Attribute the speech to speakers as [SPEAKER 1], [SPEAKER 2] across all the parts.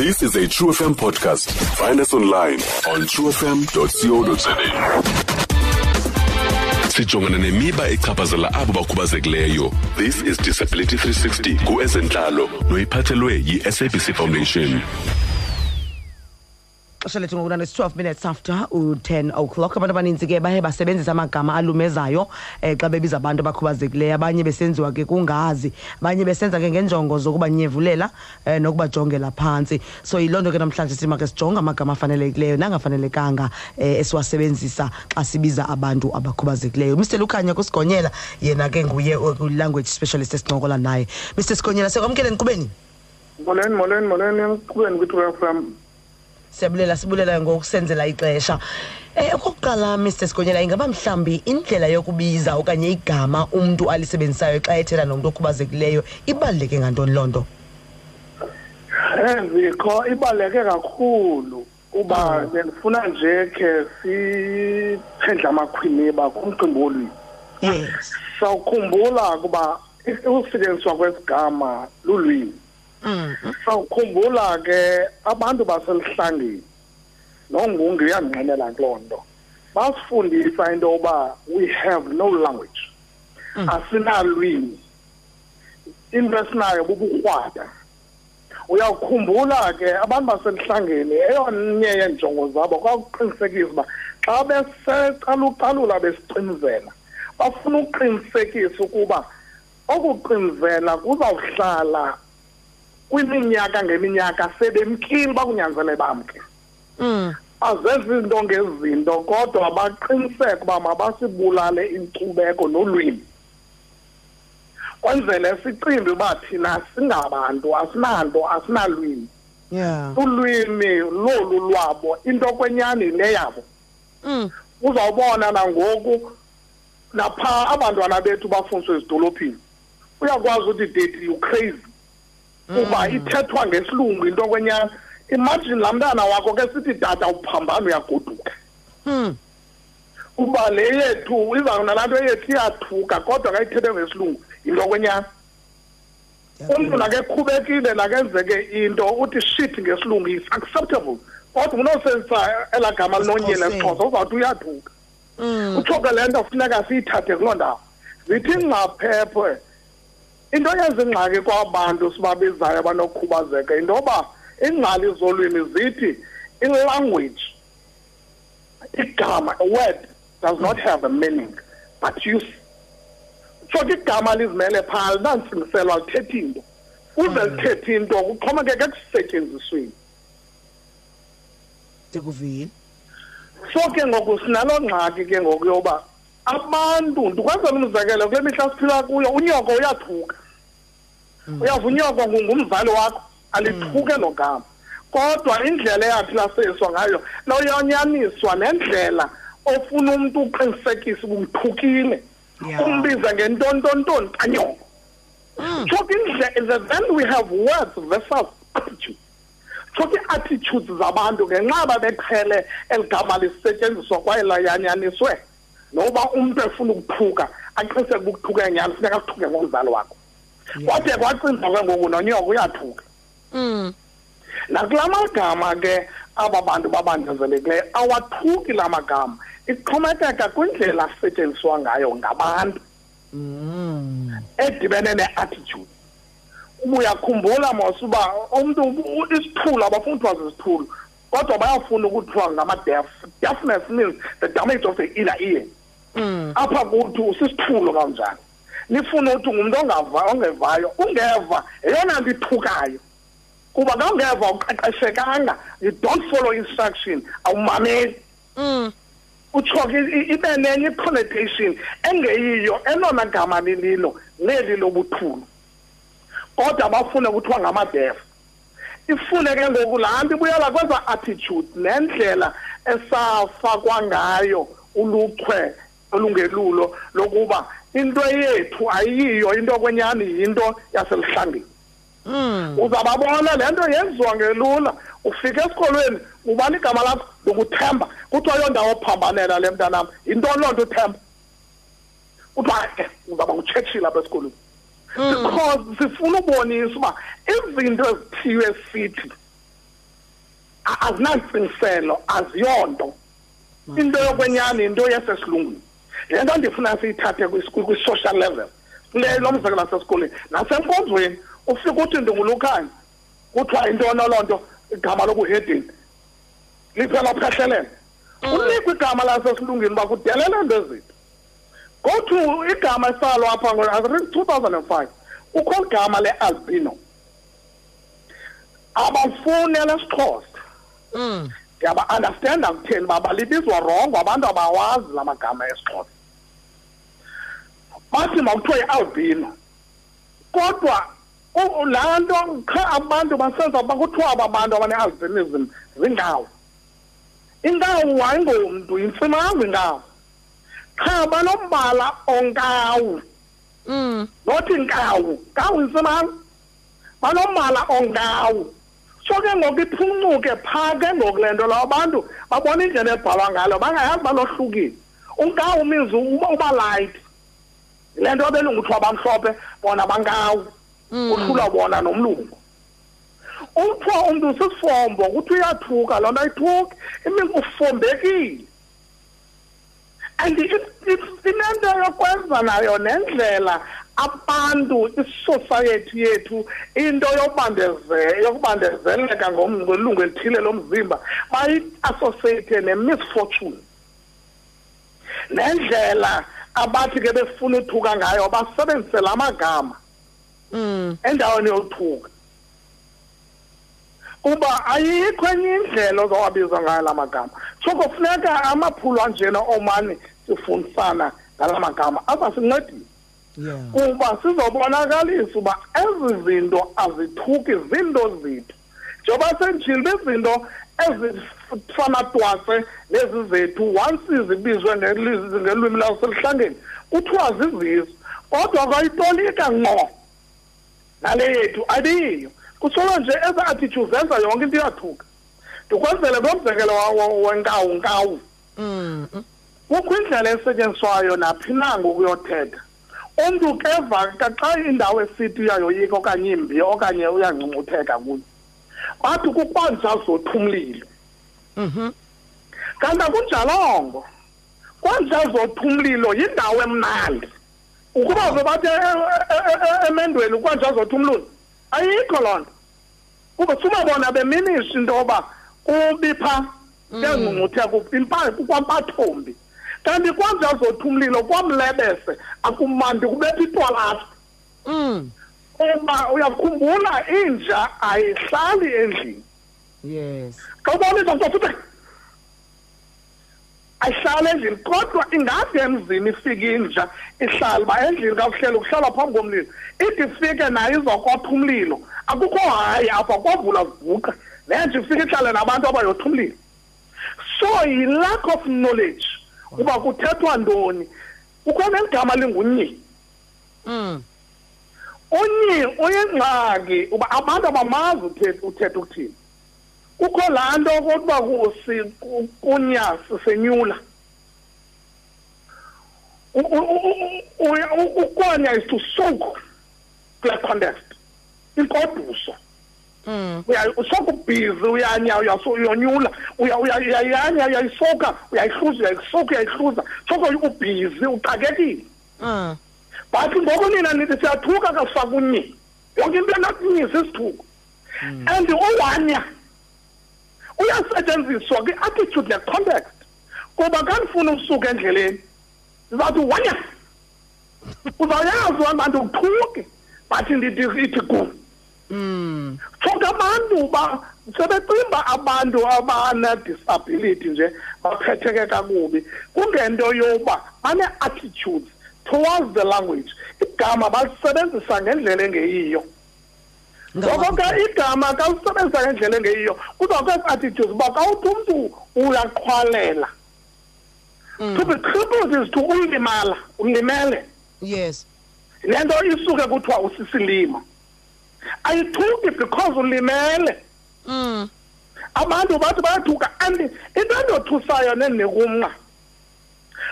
[SPEAKER 1] This is a True FM podcast. Find us online on truefm.co.za. Sijongana nemiba echaphazela abo bakhubazekileyo. This is Disability 360 kuezentlalo noyiphathelwe yi-SABC Foundation.
[SPEAKER 2] Lethu ngokunani 12 minutes after u-10 o'clock. Abantu abaninzi ke baye basebenzisa amagama alumezayo um xa bebiza abantu abakhubazekileyo. Abanye besenziwa ke kungazi abanye besenza ke ngenjongo zokubanyevulela um nokubajongela phantsi. So yiloo nto ke namhlanje sima ke sijonge amagama afanelekileyo nangafanelekanga um esiwasebenzisa xa sibiza abantu abakhubazekileyo. Mr lukhanya kusigonyela yena ke nguye kwi-language specialist esincokola naye. Mr sigonyela sekwamkele nkqubeni
[SPEAKER 3] molweni molweni molweni emqhubeni kwi-true fm
[SPEAKER 2] siyabulela sibulela ngokusenzela ixesha. Um okokuqala mr sigonyela ingaba mhlawumbi indlela yokubiza okanye igama umntu alisebenzisayo xa ethetha nomntu okhubazekileyo ibaluleke ngantoni loo nto?
[SPEAKER 3] Ezikho ibaluleke kakhulu kuba bendifuna nje khe siphendle amakhwiniba kumcimbi wolwimi.
[SPEAKER 2] Yes.
[SPEAKER 3] Sawukhumbula ukuba ukusetyenziswa kwesigama lulwimi.
[SPEAKER 2] Mm.
[SPEAKER 3] sawukhumbula ke abantu baselihlangeni. Nongungu uyandinqenela kuloo nto. Basifundisa into yoba we have no language. Asinalwimi. Into esinayo bubukrwada uyawukhumbula ke abantu baselihlangeni eyonye yeenjongo zabo kwakuqinisekisa uba xa besecalucalula besicinzela bafuna ukuqinisekisa ukuba okuqinzela kuzawuhlala kwiminyaka ngeminyaka sebemkile bakunyanzele bamke.
[SPEAKER 2] Mm.
[SPEAKER 3] azenzi izinto ngezinto kodwa baqiniseke uba mabasibulale inkcubeko nolwimi. Kwenzele siqimbe uba thina singabantu asinanto asinalwimi.
[SPEAKER 2] Yeah.
[SPEAKER 3] Ulwimi lolu lwabo into kwenyani le yabo?
[SPEAKER 2] Mm.
[SPEAKER 3] uzawubona nangoku napha abantwana bethu bafundiswe ezidolophini. Uyakwazi ukuthi date you crazy. Kuba ithethwa ngesilungu into kwenyani imagine laa mntana wakho ke sithi tata uphambana uyagoduka.
[SPEAKER 2] Mm.
[SPEAKER 3] uba le yethu izawuna laa nto yethu iyathuka kodwa kayithethe ngesilungu yinto kwenyani umntu nakekhubekile nakenzeke into uthi shit ngesilungu is acceptable. Kodwa unosebenzisa elaa gama linonyela esixhosa uzawuthi uyathuka.
[SPEAKER 2] Mm.
[SPEAKER 3] utsho ke le nto funeka siyithathe kuloo ndawo. Zithi ngcaphephe. Into yenza ingxaki kwabantu sibabizayo abanokukhubazeka into yoba iingcali zolwimi zithi ilanguage igama a word does not have a meaning but use so ke igama lizimele phaa linantsingiselwa lithetha into. Uze lithethe into kuxhomekeke ekusetyenzisweni.
[SPEAKER 2] Ndikuvile
[SPEAKER 3] so ke ngoku sinaloo ngxaki ke ngoku yoba abantu ndikwenzela umzekelo kule mihla siphila kuyo unyoko uyathuka. Uyava unyoko ngu- ngumzali wakho alithuke logama kodwa indlela eyaphilaseyiswa ngayo loyanyaniswa nendlela ofuna umntu uqinisekisa uba umthukile
[SPEAKER 2] Yeah.
[SPEAKER 3] umbiza ngentontontoni kanyoko. So ke indle- then we have words versus attitude. So ke attitudes zabantu ngenxa babeqhele eligama lisetyenziswa kwaye layanyaniswe. Noba umntu efuna ukuthuka aqiniseke uba ukuthuka nyani funeka akuthuke ngomzali wakho. Kwade kwacinzwa ke ngoku nonyoko uyathuka.
[SPEAKER 2] Mm.
[SPEAKER 3] nakula magama ke aba bantu babandezelekileyo awathuki la magama. Ixhomekeka kwindlela asetyenziswa ngayo ngabantu.
[SPEAKER 2] Mm.
[SPEAKER 3] edibene ne-attitude. Uba uyakhumbula mos uba umntu u- isithulo abafuni kuthiwa zizithulo kodwa bayafuna ukuthiwa ngama-deaf. Deafness means the damage of the inner ear. Apha kuthi usisithulo kanjani? Nifune uthi ngumntu ongava ongevayo ungeva. Yeyona nto ithukayo kuba ka ungeva uqeqeshekanga you don't follow instruction awumameli.
[SPEAKER 2] Mm.
[SPEAKER 3] utsho ke ibe nenye i-connotation engeyiyo elona gama lililo neli lobuthulu. Kodwa bafune kuthiwa ngamadefa ifune ke ngoku laa nto ibuyela kweza attitude nendlela esafakwa ngayo uluchwe olungelulo lokuba into yethu ayiyo into kwenyani yinto yaselihlangeni
[SPEAKER 2] Mm.
[SPEAKER 3] uzababona le nto yenziwa ngelula ufika esikolweni ubani igama lakho? Ndinguthemba kuthiwa yo ndawo phambanela le mntanam yintoni loo nto uthemba. Kuthiwa ke uzawuba ngutshetsile apha esikolweni. Because sifuna ubonisa uba izinto ezithiywe sithi a- azinantsingiselo aziyonto. Into yokwenyani into yesesilungwini le nto ndifuna siyithathe kwis- kwi- kwi-social level. Kule lo mzekelo wasesikolweni. Nasenkonzweni ufike uthi ndingulukhanya kuthiwa intoni loo nto? Igama lobuhedini liphela phehlelele unikwa igama lasesilungwini uba kudelele nto ezitho go to igama esalwa apha ngo- I think 2005 kukho igama le-albino. Abafuni elesixhosa
[SPEAKER 2] Mm.
[SPEAKER 3] Ndiyaba-understanda kutheni uba balibizwa rongo abantu abawazi la magama esixhosa. Bathi makuthiwa yi-albino kodwa u- laa nto qha abantu basenza uba kuthiwa aba bantu abane-albinism zingawo inkawu ayingomntu yintsimanga inkawu qha banombala onkawu.
[SPEAKER 2] Mm.
[SPEAKER 3] nothi nkawu kawu yintsimanga banombala onkawu. So ke ngoku iphucuke phaa ke ngoku le nto lawo abantu babona indlela ebhalwa ngalo bangayazi balohlukile unkawu means uba light le nto abelungu kuthiwa bamhlophe bona bankawu kuhlula bona nomlungu uthiwa umntu sisifombo kuthi uyathuka loo nto ayithuki imini ufombekile and inento yokwenza nayo nendlela abantu isociety yethu into yobandeze yokubandezeleka ngom- ngelungu elithile lomzimba bayi-associate ne-misfortune nendlela abathi ke befuna uthuka ngayo basebenzise la magama
[SPEAKER 2] Mm.
[SPEAKER 3] endaweni yothuka kuba ayikho enye indlela ozawabiza ngayo la magama so kufuneka amaphulo anjena omane sifundisana ngala magama azasincedile
[SPEAKER 2] Yeah.
[SPEAKER 3] Kuba sizobonakalisa uba ezi zinto azithuki zinto zethu. Njengoba senditshile bezinto ezifana twase lezi zethu once zibizwe ngeliz- ngelwimi laselihlangeni kuthiwa zizizo. Kodwa kwayitolika ngqo nale yethu ayiyo. Kusolo nje eza attitude zenza yonke into iyathuka. Ndikwenzele ngomzekelo wa- wa- wenkawu nkawu
[SPEAKER 2] Mm. mm.
[SPEAKER 3] kukho indlela esetyenziswayo naphi na ngokuyothetha. Umntu keva xa indawo esithi uyayoyika okanye imbi okanye uyangcungcutheka kuyo bathi kukwanja zothumlilo
[SPEAKER 2] Mhm.
[SPEAKER 3] kanti akunjalongo kwanja zothumlilo yindawo emnandi. Ukuba zobathi e- e- e- emendweni kwanja zothumlilo ayikho loo nto. Kuba sumabona beminisha into yoba kubi pha kuyangcungcutheka impaa kwampathombi kanti kwanja zothi umlilo kwamlebese akumandi kubetha itwalata
[SPEAKER 2] Mm.
[SPEAKER 3] kuba uyakhumbula inja ayihlali endlini.
[SPEAKER 2] Yes.
[SPEAKER 3] xa ubonisa mntu futhi ayihlali endlini kodwa ingade emzini ifike inja ihlala uba endlini kakuhleli kuhlala phambi komlilo. Ithi ifike nayo izokotha umlilo akukho hayi apha kwavula zivuka nenje ifike ihlale nabantu abayotha umlilo so yi-lack of knowledge. Uba kuthethwa ntoni kukho neligama lingunyi
[SPEAKER 2] Mm.
[SPEAKER 3] unyi uyingxaki uba abantu abamazi uthetha uthetha ukuthini kukho laa nto kokuba kunya sisenyula U- u- u- u- uya- u- ukonya is to soak kule context inkoduso
[SPEAKER 2] Mm.
[SPEAKER 3] uya- usoka ubhizi uyanya uyaso- uyonyula uya- uya- uyayanya uyayisoka uyayihluza uyayisoka uyayihluza. Soko ubhizi uxakekile
[SPEAKER 2] Mm.
[SPEAKER 3] but ngoku nina nithi siyathuka kasifaka unyi yonke into enakunyisa isithuko and uwanya uyasetyenziswa kwi-attitude ne-context kuba kandifuna usuka endleleni ndizawuthi wanya uzawuyazi abantu uthuke but ndithi ithi kum
[SPEAKER 2] Mm.
[SPEAKER 3] so abantu ba sebecimba abantu abane-disability nje baphetheke kakubi. Kungento yoba bane-attitudes towards the language. Igama balisebenzisa ngendlela engeyiyo. Ngoko ke igama xa ulisebenzisa ngendlela engeyiyo kuzawukho ezi attitudes uba xa uthi umntu uyaqhwalela. To be crippled is to ulimala ulimele.
[SPEAKER 2] Yes.
[SPEAKER 3] le nto isuke kuthiwa usisilima. Ayithuki because ulimele.
[SPEAKER 2] Mm.
[SPEAKER 3] abantu bathi bayathuka and into endothusayo nendikumnqa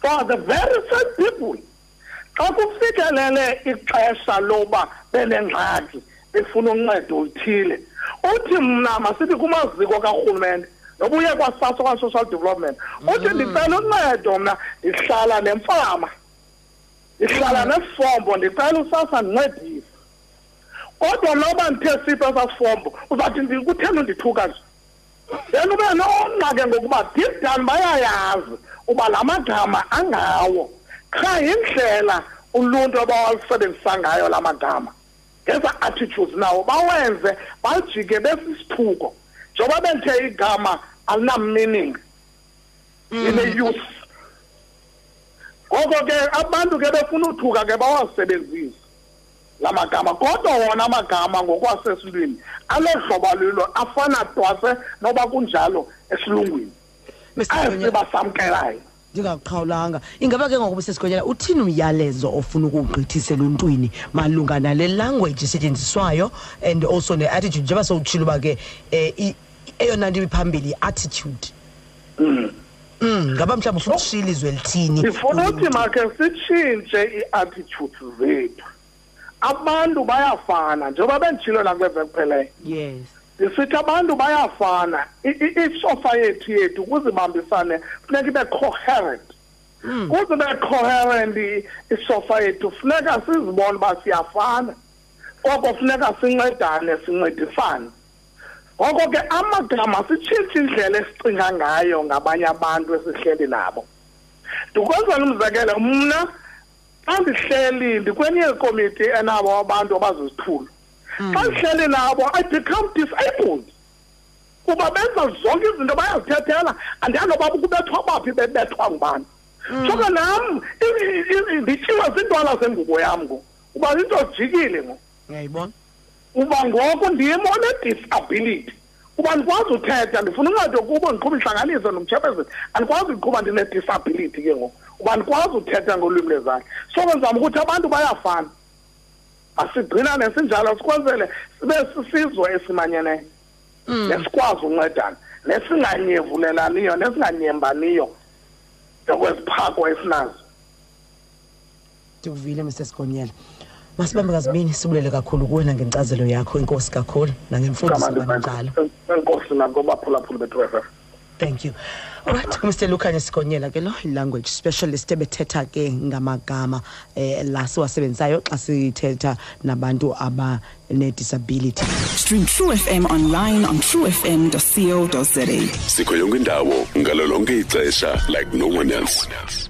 [SPEAKER 3] for the very same people xa kufikelele ixesha loba benengxaki befuna uncedo oluthile uthi mna masithi kumaziko karhulumente noba uye kwasaso kwa-social development uthi ndicela uncedo mna ndihlala nemfama ndihlala nesifombo ndicela usasa ndincedise. Kodwa noba ndithe sipho esasifombo uzawuthi ndi- kutheni undithuka nje? Then ube nongxake ngokuba deep down bayayazi uba la magama angawo. Qha yindlela uluntu abawalisebenzisa ngayo la magama. Ngeza attitudes nawo bawenze balijike besisithuko njengoba benthe igama alinam-meaning ine-use ngoko ke abantu ke befuna uthuka ke bawasebenzise. La magama kodwa wona amagama ngokwasesintwini alodlobo lilo afana twase noba kunjalo esilungwini. Ayesibasamkelayo
[SPEAKER 2] ndingaqhawulanga. Ingaba ke ngoku sesigonyela uthini umyalezo ofuna ukuwugqithisa eluntwini malunga nale language isetyenziswayo and also ne-attitude? Njengoba sowutshile uba ke um eyona nto iphambili yi-attitude. Mm, ngaba mhlawumbi ufuna ushila izwe lithini
[SPEAKER 3] ndifuna uthi makhe sitshintshe ii-attitudes zethu. Abantu bayafana njengoba benditshilo nakweve kupheleyo
[SPEAKER 2] yes.
[SPEAKER 3] Ndisithi abantu bayafana. I- i- isociety yethu ukuze ibambisane funeka ibe coherent. Ukuze ibe coherent i- isociety funeka sizibone uba siyafana. Koko funeka sincedane sincedisane. Ngoko ke amagama sitshintshe indlela esicinga ngayo ngabanye abantu esihleli nabo. Ndikwenzela umzekelo mna xa ndihleli ndikwenye ikomiti enabo abantu abazizithulo xa ndihleli nabo i become disabled. Kuba benza zonke izinto bayazithethela andiyazi noba kubethwa baphi bebethwa ngubani. So ke nam i- i- i- ndityiwe ziintwala zengubo yam ngoku. Uba into jikile ngoku.
[SPEAKER 2] Uyayibona?
[SPEAKER 3] Uba ngoko ndim one-disability uba ndikwazi uthetha ndifuna uncedo kubo ndiqhuba intlanganiso nomtshepezeli andikwazi uqhuba ndine-disability ke ngoku. Uba ndikwazi uthetha ngolwimi lwezandla. So kwenzama ukuthi abantu bayafana. Masigcinane sinjalo sikwenzele sibe sisizwe esimanyeneyo nesikwazi uncedana nesinganyevulelaniyo nesinganyembaniyo ngokweziphako esinazo
[SPEAKER 2] ndikuvile mr sigonyela masibambe kazibini sibulele kakhulu kuwe nangenkcazelo yakho inkosi kakhulu nangemfundiso kanjalo
[SPEAKER 3] enkosi nakobaphulaphuli bethu f
[SPEAKER 2] thank you. Alright mr lukhanye sigonyela ke lo language specialist ebethetha ke ngamagama eh la siwasebenzisayo xa sithetha nabantu abane-disability.
[SPEAKER 4] Stream True FM online on truefm.co.za.
[SPEAKER 1] sikho yonke indawo ngalo lonke ixesha like no one else.